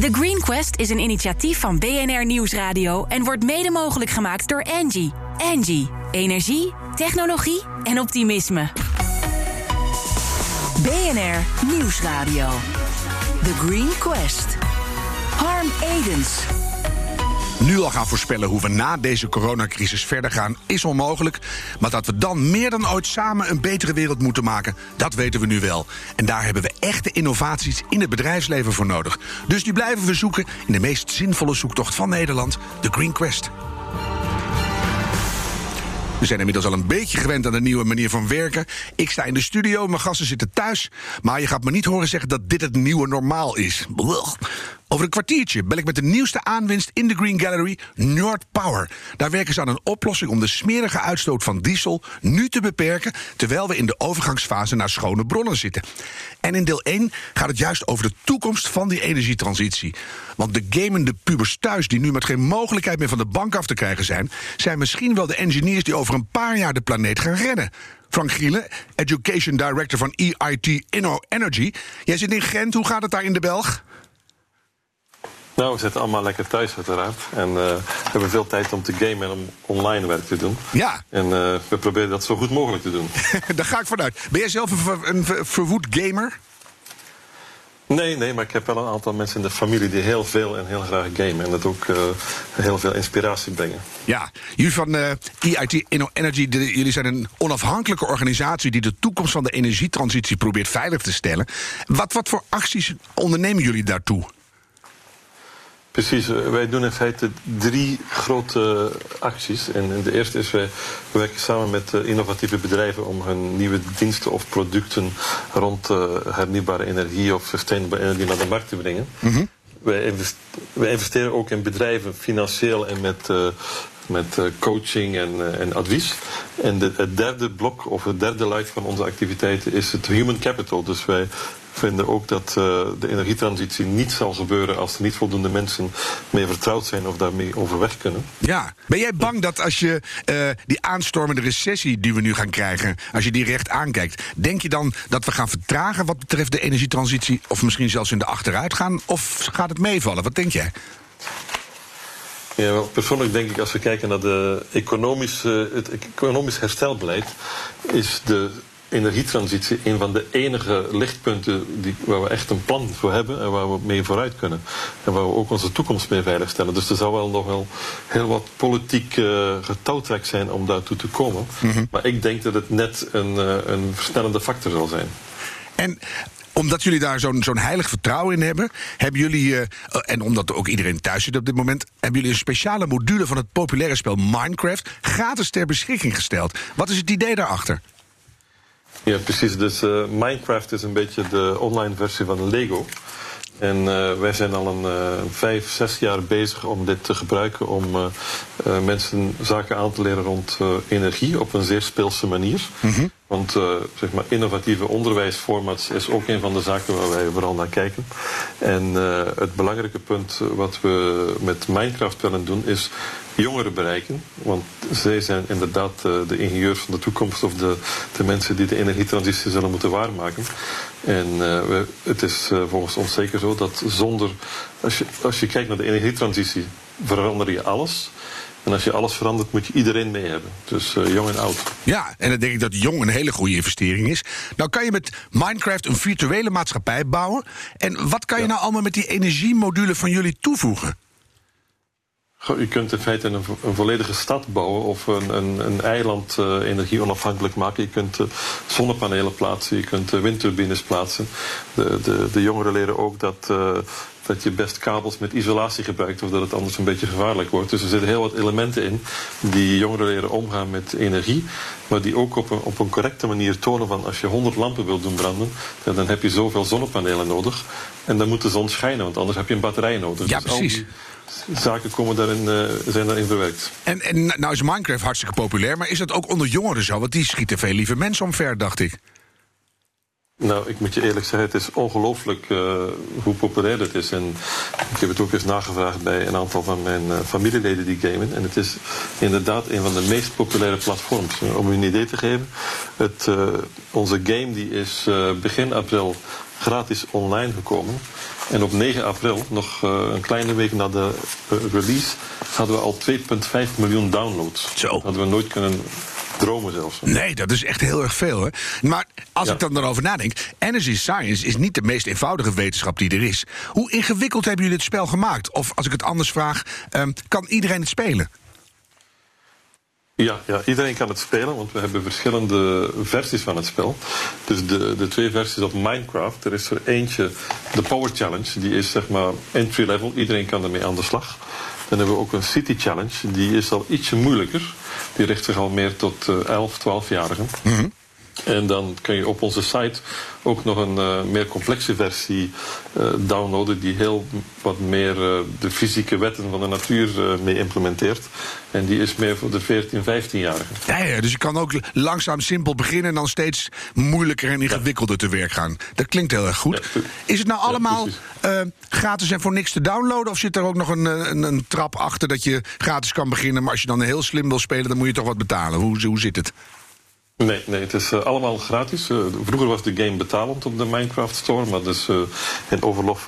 The Green Quest is een initiatief van BNR Nieuwsradio en wordt mede mogelijk gemaakt door Angie. Angie, energie, technologie en optimisme. BNR Nieuwsradio. The Green Quest. Harm Edens. Nu al gaan voorspellen hoe we na deze coronacrisis verder gaan, is onmogelijk. Maar dat we dan meer dan ooit samen een betere wereld moeten maken, dat weten we nu wel. En daar hebben we echte innovaties in het bedrijfsleven voor nodig. Dus die blijven we zoeken in de meest zinvolle zoektocht van Nederland, de Green Quest. We zijn inmiddels al een beetje gewend aan de nieuwe manier van werken. Ik sta in de studio, mijn gasten zitten thuis. Maar je gaat me niet horen zeggen dat dit het nieuwe normaal is. Over een kwartiertje bel ik met de nieuwste aanwinst in de Green Gallery, Nord Power. Daar werken ze aan een oplossing om de smerige uitstoot van diesel nu te beperken, terwijl we in de overgangsfase naar schone bronnen zitten. En in deel 1 gaat het juist over de toekomst van die energietransitie. Want de gamende pubers thuis, die nu met geen mogelijkheid meer van de bank af te krijgen zijn, zijn misschien wel de engineers die over een paar jaar de planeet gaan redden. Frank Gielen, Education Director van EIT Inno Energy. Jij zit in Gent, hoe gaat het daar in de Belg? Nou, we zitten allemaal lekker thuis uiteraard. En uh, we hebben veel tijd om te gamen en om online werk te doen. Ja. En uh, we proberen dat zo goed mogelijk te doen. Daar ga ik vanuit. Ben jij zelf een, ver, een ver, verwoed gamer? Nee, nee, maar ik heb wel een aantal mensen in de familie die heel veel en heel graag gamen. En dat ook uh, heel veel inspiratie brengen. Ja, jullie van uh, EIT Inno Energy, de, jullie zijn een onafhankelijke organisatie die de toekomst van de energietransitie probeert veilig te stellen. Wat, wat voor acties ondernemen jullie daartoe? Precies, wij doen in feite drie grote acties. En de eerste is, wij werken samen met innovatieve bedrijven om hun nieuwe diensten of producten rond hernieuwbare energie of sustainable energie naar de markt te brengen. Mm -hmm. wij, wij, investeren ook in bedrijven financieel en met, met coaching en, en advies. En de, het derde blok of het derde luik van onze activiteiten is het human capital. Dus wij vinden ook dat uh, de energietransitie niet zal gebeuren als er niet voldoende mensen mee vertrouwd zijn of daarmee overweg kunnen. Ja, ben jij bang dat als je uh, die aanstormende recessie die we nu gaan krijgen, als je die recht aankijkt, denk je dan dat we gaan vertragen wat betreft de energietransitie of misschien zelfs in de achteruit gaan? Of gaat het meevallen? Wat denk jij? Ja, wel, persoonlijk denk ik als we kijken naar de economische, het economisch herstelbeleid, is de energietransitie een van de enige lichtpunten die, waar we echt een plan voor hebben en waar we mee vooruit kunnen. En waar we ook onze toekomst mee veiligstellen. Dus er zou wel nog wel heel wat politiek uh, getouwtrek zijn om daartoe te komen. Mm -hmm. Maar ik denk dat het net een, uh, een versnellende factor zal zijn. En omdat jullie daar zo'n zo'n heilig vertrouwen in hebben, hebben jullie, uh, en omdat ook iedereen thuis zit op dit moment, hebben jullie een speciale module van het populaire spel Minecraft gratis ter beschikking gesteld. Wat is het idee daarachter? Ja, precies. Dus uh, Minecraft is een beetje de online versie van Lego. En uh, wij zijn al een uh, vijf, zes jaar bezig om dit te gebruiken om mensen zaken aan te leren rond energie op een zeer speelse manier. Mm -hmm. Want zeg maar, innovatieve onderwijsformats is ook een van de zaken waar wij vooral naar kijken. En het belangrijke punt wat we met Minecraft willen doen is jongeren bereiken. Want zij zijn inderdaad uh, de ingenieurs van de toekomst of de, de mensen die de energietransitie zullen moeten waarmaken. En uh, we, het is uh, volgens ons zeker zo dat zonder, als je, als je kijkt naar de energietransitie, verander je alles. En als je alles verandert, moet je iedereen mee hebben. Dus uh, jong en oud. Ja, en dan denk ik dat jong een hele goede investering is. Nou kan je met Minecraft een virtuele maatschappij bouwen. En wat kan je ja. nou allemaal met die energiemodule van jullie toevoegen? Je kunt in feite een, een volledige stad bouwen of een, een, een eiland uh, energie onafhankelijk maken. Je kunt uh, zonnepanelen plaatsen, je kunt uh, windturbines plaatsen. De, de, de jongeren leren ook dat, dat je best kabels met isolatie gebruikt of dat het anders een beetje gevaarlijk wordt. Dus er zitten heel wat elementen in die jongeren leren omgaan met energie. Maar die ook op een, op een correcte manier tonen van als je 100 lampen wilt doen branden, dan heb je zoveel zonnepanelen nodig. En dan moet de zon schijnen, want anders heb je een batterij nodig. Ja, dus precies zaken komen daarin, uh, zijn daarin verwerkt. En, en nou is Minecraft hartstikke populair, maar is dat ook onder jongeren zo? Want die schieten veel liever mensen omver, dacht ik. Nou, ik moet je eerlijk zeggen, het is ongelooflijk uh, hoe populair het is. En ik heb het ook eens nagevraagd bij een aantal van mijn uh, familieleden die gamen. En het is inderdaad een van de meest populaire platforms. Om u een idee te geven, het, onze game die is begin april gratis online gekomen. En op 9 april, nog een kleine week na de release, hadden we al 2,5 miljoen downloads. Zo. Dat hadden we nooit kunnen dromen zelfs. Nee, dat is echt heel erg veel. Hè? Maar als Ja. ik dan erover nadenk, energy science is niet de meest eenvoudige wetenschap die er is. Hoe ingewikkeld hebben jullie het spel gemaakt? Of als ik het anders vraag, ehm, kan iedereen het spelen? Ja, ja, iedereen kan het spelen, want we hebben verschillende versies van het spel. Dus de, de twee versies op Minecraft. Er is er eentje, de Power Challenge, die is zeg maar entry level. Iedereen kan ermee aan de slag. Dan hebben we ook een City Challenge, die is al ietsje moeilijker. Die richt zich al meer tot eh 11, 12-jarigen. En dan kun je op onze site ook nog een eh, meer complexe versie eh, downloaden die heel wat meer eh, de fysieke wetten van de natuur mee implementeert. En die is meer voor de 14, 15-jarigen. Ja, ja, dus je kan ook langzaam simpel beginnen en dan steeds moeilijker en ingewikkelder te werk gaan. Dat klinkt heel erg goed. Ja, Is het nou allemaal gratis en voor niks te downloaden? Of zit er ook nog een, een, een trap achter dat je gratis kan beginnen, maar als je dan heel slim wil spelen, dan moet je toch wat betalen? Hoe, hoe zit het? Nee, nee, het is eh, allemaal gratis. Eh, vroeger was de game betalend op de Minecraft Store, maar dus eh, in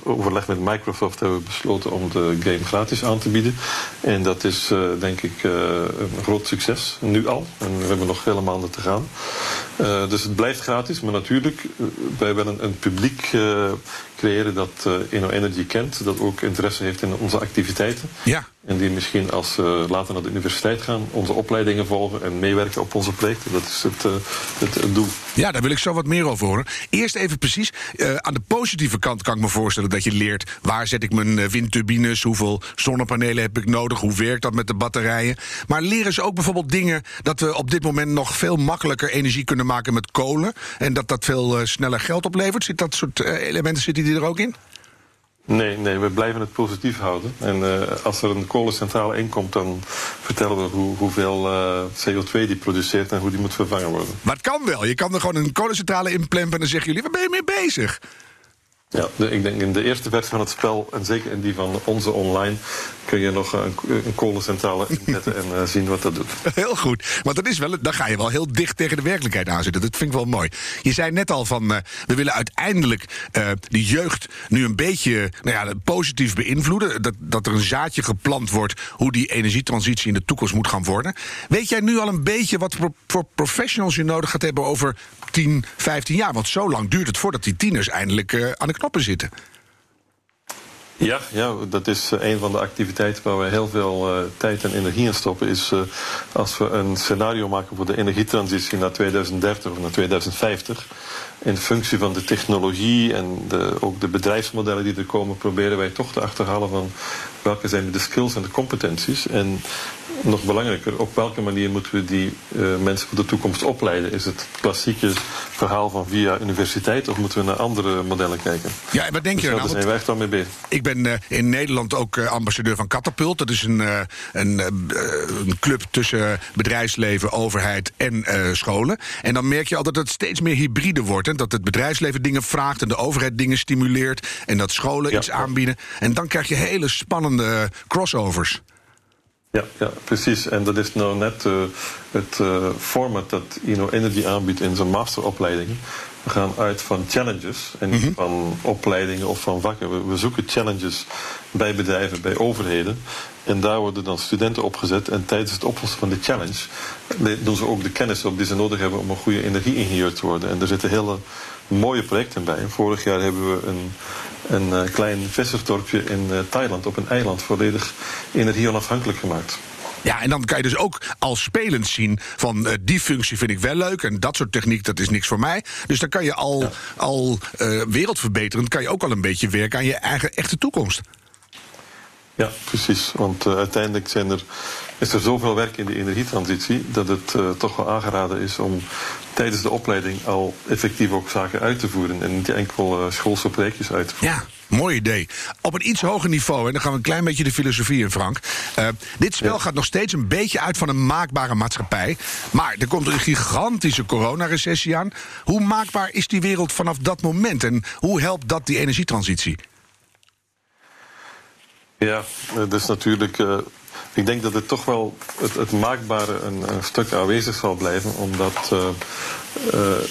overleg met Microsoft hebben we besloten om de game gratis aan te bieden. En dat is denk ik een groot succes, nu al. En we hebben nog vele maanden te gaan. Dus het blijft gratis, maar natuurlijk, wij willen een publiek creëren dat Inno Energy kent, dat ook interesse heeft in onze activiteiten. Ja. En die misschien als ze later naar de universiteit gaan, onze opleidingen volgen en meewerken op onze projecten. Dat is het, eh, het, het doel. Ja, daar wil ik zo wat meer over horen. Eerst even precies. eh, aan de positieve kant kan ik me voorstellen dat je leert waar zet ik mijn eh, windturbines, hoeveel zonnepanelen heb ik nodig, hoe werkt dat met de batterijen. Maar leren ze ook bijvoorbeeld dingen dat we op dit moment nog veel makkelijker energie kunnen maken met kolen en dat dat veel eh, sneller geld oplevert? Zit dat soort eh, elementen zitten die er ook in? Nee, nee, we blijven het positief houden. En eh, als er een kolencentrale inkomt, dan vertellen we hoe, hoeveel eh, CO2 die produceert en hoe die moet vervangen worden. Maar het kan wel. Je kan er gewoon een kolencentrale in plempen en dan zeggen jullie, waar ben je mee bezig? Ja, de- ik denk in de eerste versie van het spel, en zeker in die van onze online, kun je nog een, een kolencentrale inzetten en eh, zien wat dat doet. Heel goed. Want dat is wel, dan ga je wel heel dicht tegen de werkelijkheid aan zitten. Dat vind ik wel mooi. Je zei net al van, eh, we willen uiteindelijk eh, de jeugd nu een beetje nou ja, positief beïnvloeden. Dat, dat er een zaadje geplant wordt hoe die energietransitie in de toekomst moet gaan worden. Weet jij nu al een beetje wat voor, professionals je nodig gaat hebben over 10, 15 jaar? Want zo lang duurt het voordat die tieners eindelijk eh, aan de knoppen zitten. Ja, ja, dat is eh, een van de activiteiten waar we heel veel eh, tijd en energie in stoppen. Is eh, als we een scenario maken voor de energietransitie naar 2030 of naar 2050. In functie van de technologie en de, ook de bedrijfsmodellen die er komen, proberen wij toch te achterhalen van welke zijn de skills en de competenties. En nog belangrijker, op welke manier moeten we die eh, mensen voor de toekomst opleiden? Is het klassieke verhaal van via universiteit of moeten we naar andere modellen kijken? Ja, en wat denk je Dus er daar nou? zijn wij echt al mee bezig. Ik ben eh, in Nederland ook eh, ambassadeur van Catapult. Dat is een, een, een club tussen bedrijfsleven, overheid en scholen. En dan merk je al dat het steeds meer hybride wordt. Hè? Dat het bedrijfsleven dingen vraagt en de overheid dingen stimuleert. En dat scholen Ja. iets aanbieden. En dan krijg je hele spannende eh, crossovers. Ja, ja, precies. En dat is nou net eh, het eh, format dat Inno Energy aanbiedt in zijn masteropleidingen. We gaan uit van challenges en niet van opleidingen of van vakken. We, we zoeken challenges bij bedrijven, bij overheden. En daar worden dan studenten opgezet. En tijdens het oplossen van de challenge le- doen ze ook de kennis op die ze nodig hebben om een goede energieingenieur te worden. En er zitten hele mooie projecten bij. Vorig jaar hebben we een, een eh, klein vissersdorpje in eh, Thailand op een eiland volledig energie-onafhankelijk gemaakt. Ja, en dan kan je dus ook als spelend zien van eh, die functie vind ik wel leuk en dat soort techniek dat is niks voor mij. Dus dan kan je al, al wereldverbeterend kan je ook al een beetje werken aan je eigen echte toekomst. Ja, precies. Want uiteindelijk zijn er, is er zoveel werk in de energietransitie dat het eh, toch wel aangeraden is om tijdens de opleiding al effectief ook zaken uit te voeren en niet enkel eh, schoolse projectjes uit te voeren. Ja, mooi idee. Op een iets hoger niveau, en dan gaan we een klein beetje de filosofie in, Frank. Eh, dit spel Ja. gaat nog steeds een beetje uit van een maakbare maatschappij. Maar er komt een gigantische coronarecessie aan. Hoe maakbaar is die wereld vanaf dat moment? En hoe helpt dat die energietransitie? Ja, dat is natuurlijk. Ik denk dat het toch wel het, het maakbare een, een stuk aanwezig zal blijven, omdat eh, eh,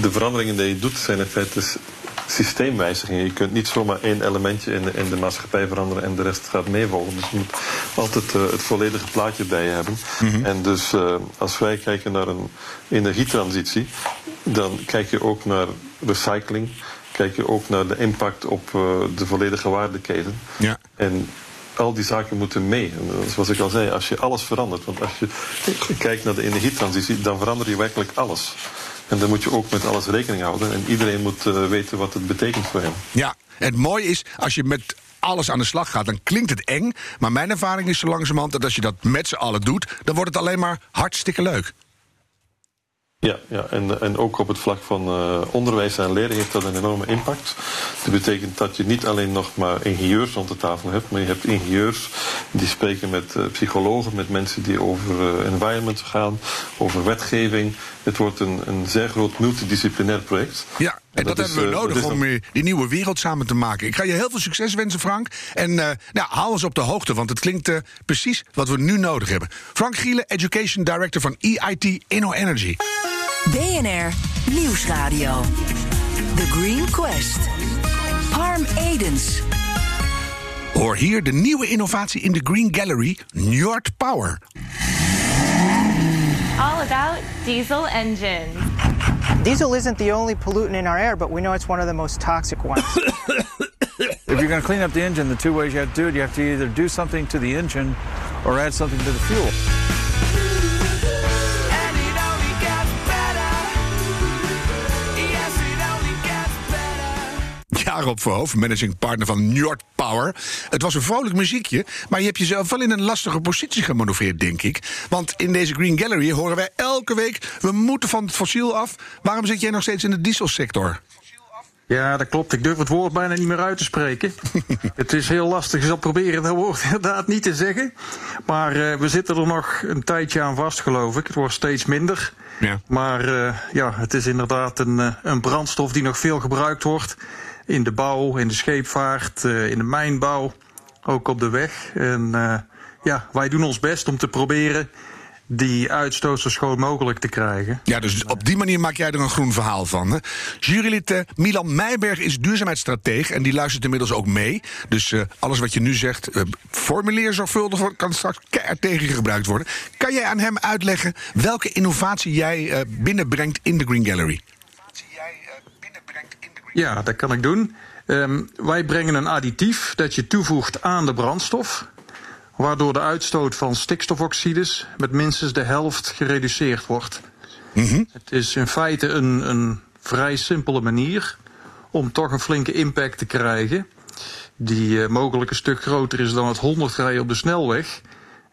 de veranderingen die je doet zijn in feite systeemwijzigingen. Je kunt niet zomaar één elementje in de, in de maatschappij veranderen en de rest gaat meevolgen. Dus je moet altijd uh, het volledige plaatje bij je hebben. Mm-hmm. En dus als wij kijken naar een energietransitie, dan kijk je ook naar recycling. Kijk je ook naar de impact op de volledige waardeketen. Ja. En al die zaken moeten mee. Zoals ik al zei, als je alles verandert, want als je kijkt naar de energietransitie, dan verander je werkelijk alles. En dan moet je ook met alles rekening houden. En iedereen moet uh, weten wat het betekent voor hem. Ja, het mooie is, als je met alles aan de slag gaat, dan klinkt het eng. Maar mijn ervaring is zo langzamerhand dat als je dat met z'n allen doet, dan wordt het alleen maar hartstikke leuk. Ja, ja en, en ook op het vlak van uh, onderwijs en leren heeft dat een enorme impact. Dat betekent dat je niet alleen nog maar ingenieurs rond de tafel hebt, maar je hebt ingenieurs die spreken met uh, psychologen, met mensen die over uh, environment gaan, over wetgeving. Het wordt een, een zeer groot multidisciplinair project. Ja, en, en dat, dat is, hebben we nodig om die nieuwe wereld samen te maken. Ik ga je heel veel succes wensen, Frank. En nou, hou ons op de hoogte, want het klinkt precies wat we nu nodig hebben. Frank Gielen, Education Director van EIT Inno Energy. BNR Nieuwsradio. The Green Quest. Harm Edens. Hoor hier de nieuwe innovatie in de Green Gallery, Njord Power. All about diesel engines. Diesel isn't the only pollutant in our air, but we know it's one of the most toxic ones. if you're going to clean up the engine, the two ways you have to do it, you have to either do something to the engine or add something to the fuel. Jarob Verhoofd, managing partner van Njord Power. Het was een vrolijk muziekje, maar je hebt jezelf wel in een lastige positie gemanoeuvreerd, denk ik. Want in deze Green Gallery horen wij elke week... we moeten van het fossiel af. Waarom zit jij nog steeds in de dieselsector? Ja, dat klopt. Ik durf het woord bijna niet meer uit te spreken. het is heel lastig. Ik zal proberen dat woord inderdaad niet te zeggen. Maar uh, we zitten er nog een tijdje aan vast, geloof ik. Het wordt steeds minder. Ja. Maar uh, ja, het is inderdaad een, uh, een brandstof die nog veel gebruikt wordt in de bouw, in de scheepvaart, uh, in de mijnbouw, ook op de weg. En uh, ja, wij doen ons best om te proberen die uitstoot zo schoon mogelijk te krijgen. Ja, dus op die manier maak jij er een groen verhaal van. Hè? Jurylid uh, Milan Meijberg is duurzaamheidsstratege en die luistert inmiddels ook mee. Dus alles wat je nu zegt, uh, formuleer zorgvuldig, kan straks keihard tegen je gebruikt worden. Kan jij aan hem uitleggen welke innovatie jij binnenbrengt in de Green Gallery? Ja, dat kan ik doen. Um, wij brengen een additief dat je toevoegt aan de brandstof, waardoor de uitstoot van stikstofoxides met minstens de helft gereduceerd wordt. Mm -hmm. Het is in feite een, een vrij simpele manier om toch een flinke impact te krijgen, die uh, mogelijk een stuk groter is dan het 100 rijden op de snelweg.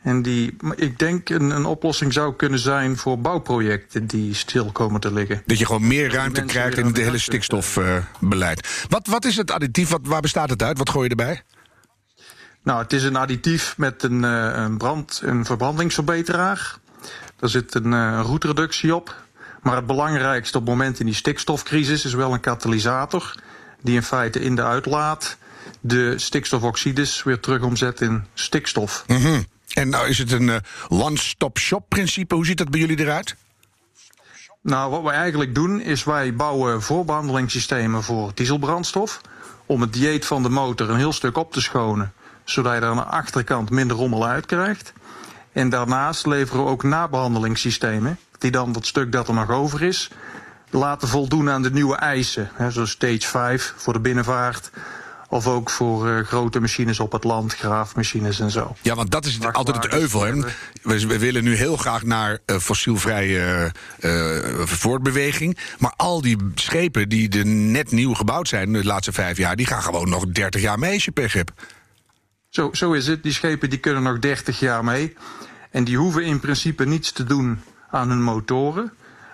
En die, ik denk, een, een oplossing zou kunnen zijn voor bouwprojecten die stil komen te liggen. Dat je gewoon meer ruimte krijgt in het hele stikstofbeleid. Uh, wat, wat is het additief? Wat, waar bestaat het uit? Wat gooi je erbij? Nou, het is een additief met een, uh, een, brand, een verbrandingsverbeteraar. Daar zit een uh, roetreductie op. Maar het belangrijkste op het moment in die stikstofcrisis is wel een katalysator. Die in feite in de uitlaat de stikstofoxides weer terug omzet in stikstof. Mm -hmm. En nou is het een uh, one-stop-shop principe. Hoe ziet dat bij jullie eruit? Nou, wat wij eigenlijk doen is wij bouwen voorbehandelingssystemen voor dieselbrandstof. Om het dieet van de motor een heel stuk op te schonen. Zodat je er aan de achterkant minder rommel uit krijgt. En daarnaast leveren we ook nabehandelingssystemen. Die dan dat stuk dat er nog over is laten voldoen aan de nieuwe eisen. Hè, zoals stage 5 voor de binnenvaart. Of ook voor uh, grote machines op het land, graafmachines en zo. Ja, want dat is altijd het euvel. Hè? We, we, willen nu heel graag naar uh, fossielvrije uh, voortbeweging. Maar al die schepen die er net nieuw gebouwd zijn de laatste vijf jaar... die gaan gewoon nog 30 jaar mee als je pech hebt. Zo, zo is het. Die schepen die kunnen nog 30 jaar mee. En die hoeven in principe niets te doen aan hun motoren.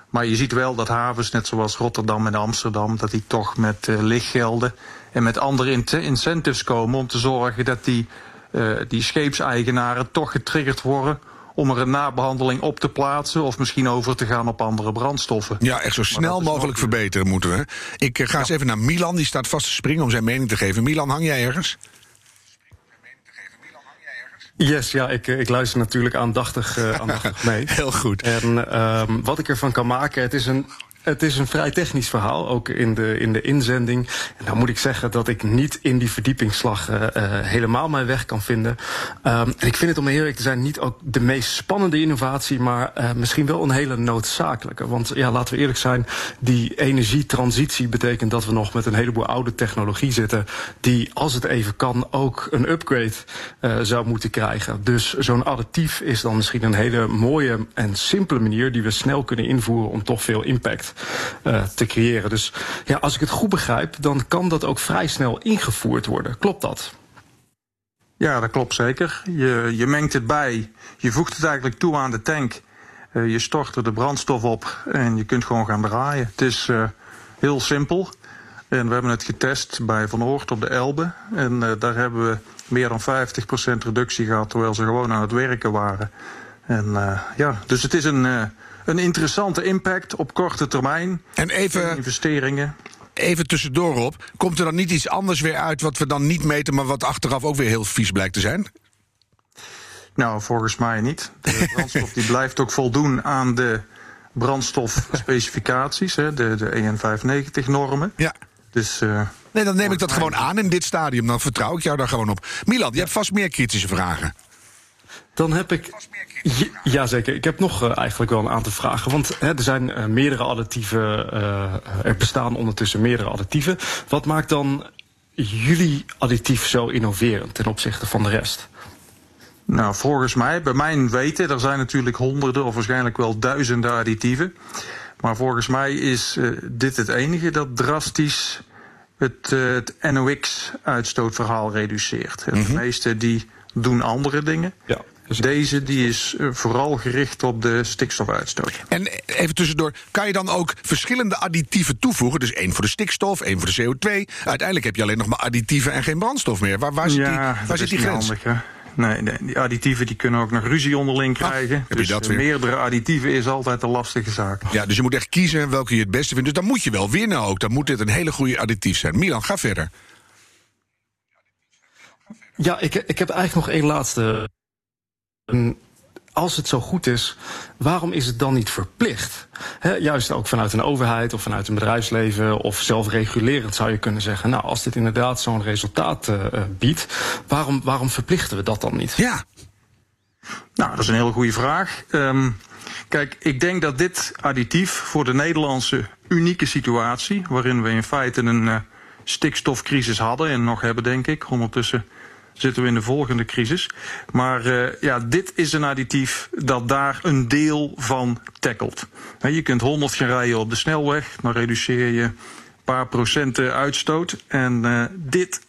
Maar je ziet wel dat havens, net zoals Rotterdam en Amsterdam... dat die toch met lichtgelden en met andere incentives komen om te zorgen dat die, uh, die scheepseigenaren toch getriggerd worden om er een nabehandeling op te plaatsen of misschien over te gaan op andere brandstoffen. Ja, echt zo snel mogelijk verbeteren moeten we. Ik uh, ga ja. eens even naar Milan, die staat vast te springen om zijn mening te geven. Milan, hang jij ergens? Yes, ja, ik, ik luister natuurlijk aandachtig, uh, aandachtig mee. Heel goed. En um, wat ik ervan kan maken, het is een het is een vrij technisch verhaal, ook in de, in de inzending. En dan moet ik zeggen dat ik niet in die verdiepingsslag uh, helemaal mijn weg kan vinden. Um, en ik vind het om eerlijk te zijn niet ook de meest spannende innovatie, maar uh, misschien wel een hele noodzakelijke. Want ja, laten we eerlijk zijn, die energietransitie betekent dat we nog met een heleboel oude technologie zitten, die als het even kan ook een upgrade zou moeten krijgen. Dus zo'n additief is dan misschien een hele mooie en simpele manier die we snel kunnen invoeren om toch veel impact uh, te creëren. Dus ja, als ik het goed begrijp, dan kan dat ook vrij snel ingevoerd worden. Klopt dat? Ja, dat klopt zeker. Je, je mengt het bij, je voegt het eigenlijk toe aan de tank. Uh, je stort er de brandstof op en je kunt gewoon gaan draaien. Het is uh, heel simpel. En we hebben het getest bij Van Oort op de Elbe. En daar hebben we meer dan 50% reductie gehad terwijl ze gewoon aan het werken waren. En ja, dus het is een een interessante impact op korte termijn. En even. Investeringen. Even tussendoor op. Komt er dan niet iets anders weer uit wat we dan niet meten, maar wat achteraf ook weer heel vies blijkt te zijn? Nou, volgens mij niet. De brandstof die blijft ook voldoen aan de brandstofspecificaties, hè, de, de EN590-normen. Ja. Dus. Uh, nee, dan neem ik dat gewoon aan in dit stadium. Dan vertrouw ik jou daar gewoon op. Milan, je hebt vast meer kritische vragen. Dan heb ik. Jazeker, ik heb nog uh, eigenlijk wel een aantal vragen. Want hè, er zijn uh, meerdere additieven. Uh, er bestaan ondertussen meerdere additieven. Wat maakt dan jullie additief zo innoverend ten opzichte van de rest? Nou, volgens mij, bij mijn weten, er zijn natuurlijk honderden of waarschijnlijk wel duizenden additieven. Maar volgens mij is dit het enige dat drastisch het, het NOx-uitstootverhaal reduceert. Mm -hmm. De meeste die doen andere dingen. Ja. Dus deze die is vooral gericht op de stikstofuitstoot. En even tussendoor, kan je dan ook verschillende additieven toevoegen? Dus één voor de stikstof, één voor de CO2. Uiteindelijk heb je alleen nog maar additieven en geen brandstof meer. Waar, waar zit ja, die, waar zit die grens? Handig, Nee, nee, die additieven die kunnen ook nog ruzie onderling krijgen. Ah, dus dat meerdere additieven is altijd een lastige zaak. Ja, dus je moet echt kiezen welke je het beste vindt. Dus dan moet je wel winnen ook. Dan moet dit een hele goede additief zijn. Milan, ga verder. Ja, ik, ik heb eigenlijk nog één laatste. Als het zo goed is, waarom is het dan niet verplicht? Juist ook vanuit een overheid of vanuit een bedrijfsleven of zelfregulerend zou je kunnen zeggen. Nou, als dit inderdaad zo'n resultaat uh, biedt, waarom, waarom verplichten we dat dan niet? Ja. Nou, dat is een hele goede vraag. Um, kijk, ik denk dat dit additief voor de Nederlandse unieke situatie, waarin we in feite een uh, stikstofcrisis hadden en nog hebben, denk ik, ondertussen zitten we in de volgende crisis. Maar uh, ja, dit is een additief dat daar een deel van tackelt. Je kunt 100 gaan rijden op de snelweg, dan reduceer je een paar procenten uitstoot. En uh, dit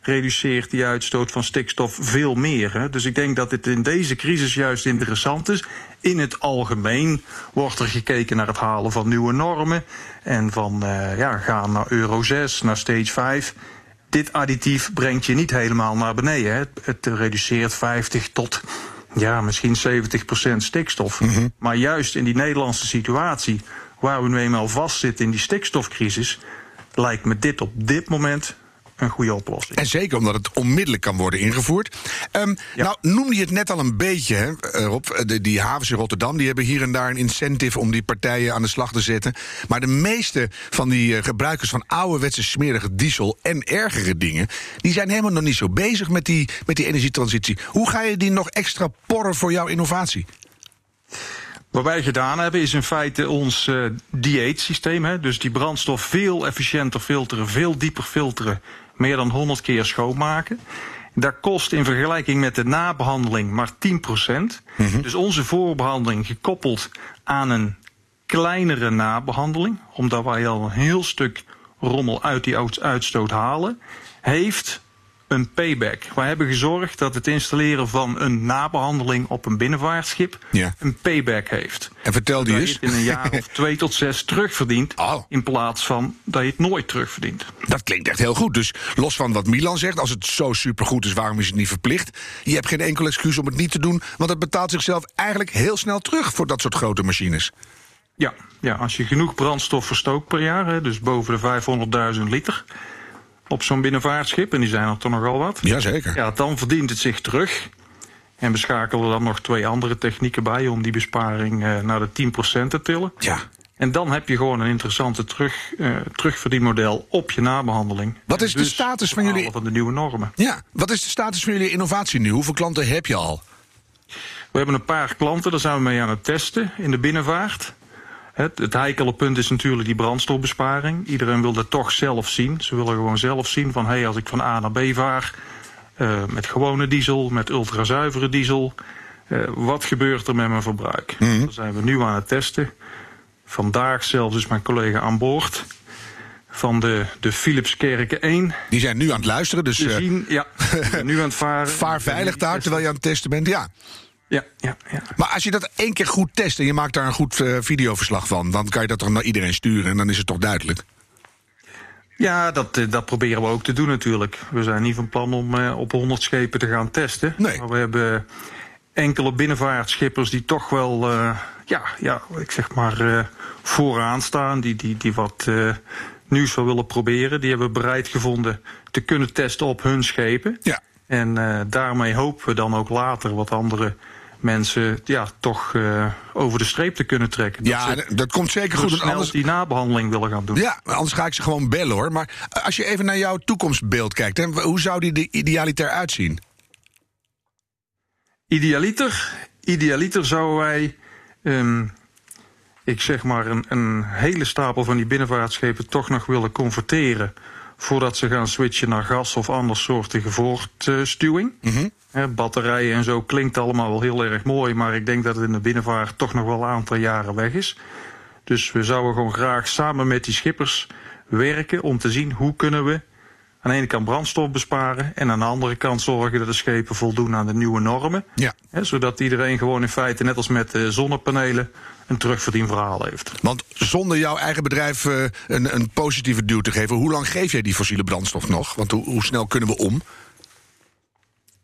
reduceert die uitstoot van stikstof veel meer. Hè. Dus ik denk dat dit in deze crisis juist interessant is. In het algemeen wordt er gekeken naar het halen van nieuwe normen. En van uh, ja, gaan naar Euro 6, naar Stage 5 dit additief brengt je niet helemaal naar beneden. Hè. Het reduceert 50 tot ja, misschien 70 procent stikstof. Mm -hmm. Maar juist in die Nederlandse situatie, waar we nu eenmaal vastzitten in die stikstofcrisis, lijkt me dit op dit moment een goede oplossing. En zeker omdat het onmiddellijk kan worden ingevoerd. Um, ja. Nou, noemde je het net al een beetje, hè, Rob. De, die havens in Rotterdam die hebben hier en daar een incentive om die partijen aan de slag te zetten. Maar de meeste van die uh, gebruikers van ouderwetse smerige diesel en ergere dingen, die zijn helemaal nog niet zo bezig met die, met die energietransitie. Hoe ga je die nog extra porren voor jouw innovatie? Wat wij gedaan hebben is in feite ons uh, dieetsysteem. Hè, dus die brandstof veel efficiënter filteren, veel dieper filteren, meer dan 100 keer schoonmaken. Dat kost in vergelijking met de nabehandeling maar 10%. Mm -hmm. Dus onze voorbehandeling gekoppeld aan een kleinere nabehandeling, omdat wij al een heel stuk rommel uit die uitstoot halen, heeft een payback. Wij hebben gezorgd dat het installeren van een nabehandeling op een binnenvaartschip ja. een payback heeft. En vertel die eens. Dat je het in een jaar of twee tot zes terugverdient. Oh. In plaats van dat je het nooit terugverdient. Dat klinkt echt heel goed. Dus los van wat Milan zegt, als het zo supergoed is, waarom is het niet verplicht? Je hebt geen enkel excuus om het niet te doen, want het betaalt zichzelf eigenlijk heel snel terug voor dat soort grote machines. Ja, ja als je genoeg brandstof verstookt per jaar, dus boven de 500.000 liter op zo'n binnenvaartschip, en die zijn er toch nogal wat. Jazeker. Ja, dan verdient het zich terug. En we schakelen dan nog twee andere technieken bij om die besparing uh, naar de 10% te tillen. Ja. En dan heb je gewoon een interessante terug, uh, terugverdienmodel op je nabehandeling. Wat is de Dus status van jullie? van de nieuwe normen? Ja, wat is de status van jullie innovatie nu? Hoeveel klanten heb je al? We hebben een paar klanten, daar zijn we mee aan het testen in de binnenvaart. Het, het heikele punt is natuurlijk die brandstofbesparing. Iedereen wil dat toch zelf zien. Ze willen gewoon zelf zien van... hé, hey, als ik van A naar B vaar... Uh, met gewone diesel, met ultrazuivere diesel... Uh, wat gebeurt er met mijn verbruik? Daar zijn we nu aan het testen. Vandaag zelfs is mijn collega aan boord... van de, de Philips Kerken 1. Die zijn nu aan het luisteren, dus eh, zien, ja, nu aan het varen. vaar veilig daar terwijl je aan het testen bent. Ja. Ja, ja, ja. Maar als je dat één keer goed test en je maakt daar een goed eh, videoverslag van... dan kan je dat toch naar iedereen sturen en dan is het toch duidelijk? Ja, dat, eh, dat proberen we ook te doen natuurlijk. We zijn niet van plan om eh, op 100 schepen te gaan testen. Nee. Maar we hebben enkele binnenvaartschippers die toch wel, eh, ja, ja, ik zeg maar, eh, vooraan staan. Die, die, die wat eh, nieuws wel willen proberen. Die hebben we bereid gevonden te kunnen testen op hun schepen. Ja. En eh, daarmee hopen we dan ook later wat andere mensen ja, toch eh, over de streep te kunnen trekken. Dat Ja, ze dat komt zeker goed. snel Anders, die nabehandeling willen gaan doen. ja, anders ga ik ze gewoon bellen hoor. Maar als je even naar jouw toekomstbeeld kijkt... Hè, hoe zou die er idealiter uitzien? Idealiter, idealiter zouden wij, ehm, ik zeg maar, een, een hele stapel van die binnenvaartschepen toch nog willen converteren. Voordat ze gaan switchen naar gas of andersoortige voortstuwing. Hè, batterijen en zo klinkt allemaal wel heel erg mooi, maar ik denk dat het in de binnenvaart toch nog wel een aantal jaren weg is. Dus we zouden gewoon graag samen met die schippers werken om te zien hoe kunnen we aan de ene kant brandstof besparen en aan de andere kant zorgen dat de schepen voldoen aan de nieuwe normen. Ja. Hè, zodat iedereen gewoon in feite, net als met de zonnepanelen, een terugverdienverhaal heeft. Want zonder jouw eigen bedrijf eh, een, een positieve duw te geven... hoe lang geef jij die fossiele brandstof nog? Want hoe, hoe snel kunnen we om?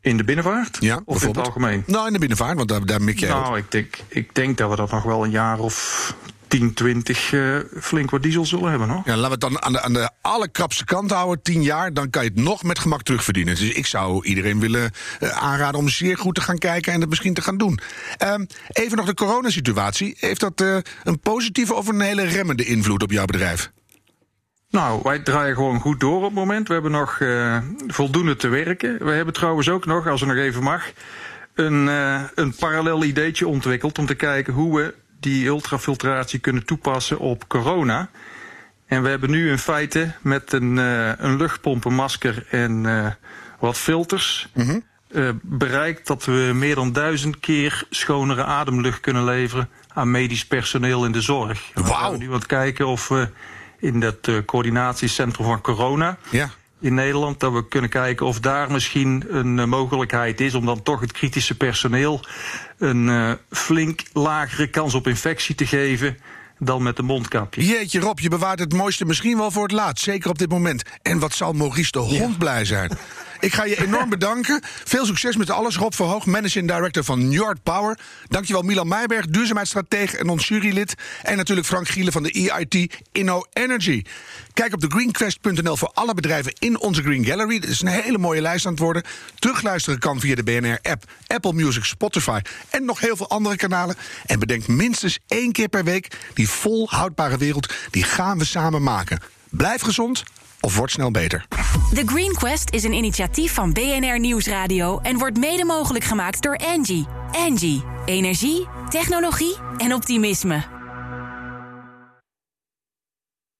In de binnenvaart? Ja, of in het algemeen? Nou, in de binnenvaart, want daar, daar mik jij op. Nou, ik denk, ik denk dat we dat nog wel een jaar of 10, 20 eh, flink wat diesel zullen hebben. Hoor. Ja, laten we het dan aan de, aan de allerkrapste kant houden, tien jaar. Dan kan je het nog met gemak terugverdienen. Dus ik zou iedereen willen eh, aanraden om zeer goed te gaan kijken en het misschien te gaan doen. Ehm, even nog de coronasituatie. Heeft dat eh, een positieve of een hele remmende invloed op jouw bedrijf? Nou, wij draaien gewoon goed door op het moment. We hebben nog voldoende te werken. We hebben trouwens ook nog, als er nog even mag, een, een parallel ideetje ontwikkeld om te kijken hoe we die ultrafiltratie kunnen toepassen op corona. En we hebben nu in feite met een, eh, een luchtpomp, een masker en eh, wat filters eh, bereikt dat we meer dan duizend keer schonere ademlucht kunnen leveren aan medisch personeel in de zorg. En we Wauw. zijn nu het kijken of we in dat coördinatiecentrum van corona Ja. In Nederland. Dat we kunnen kijken of daar misschien een eh, mogelijkheid is om dan toch het kritische personeel een eh, flink lagere kans op infectie te geven dan met een mondkapje. Jeetje Rob, je bewaart het mooiste misschien wel voor het laatst. Zeker op dit moment. En wat zal Maurice de hond blij zijn. Ik ga je enorm bedanken. Veel succes met alles. Rob Verhoog, managing director van Njord Power. Dankjewel Milan Meijberg, duurzaamheidsstratege en ons jurylid. En natuurlijk Frank Gielen van de EIT Inno Energy. Kijk op thegreenquest.nl voor alle bedrijven in onze Green Gallery. Dat is een hele mooie lijst aan het worden. Terugluisteren kan via de BNR-app, Apple Music, Spotify en nog heel veel andere kanalen. En bedenk minstens één keer per week die volhoudbare wereld, die gaan we samen maken. Blijf gezond of word snel beter. The Green Quest is een initiatief van BNR Nieuwsradio en wordt mede mogelijk gemaakt door Angie. Angie, energie, technologie en optimisme.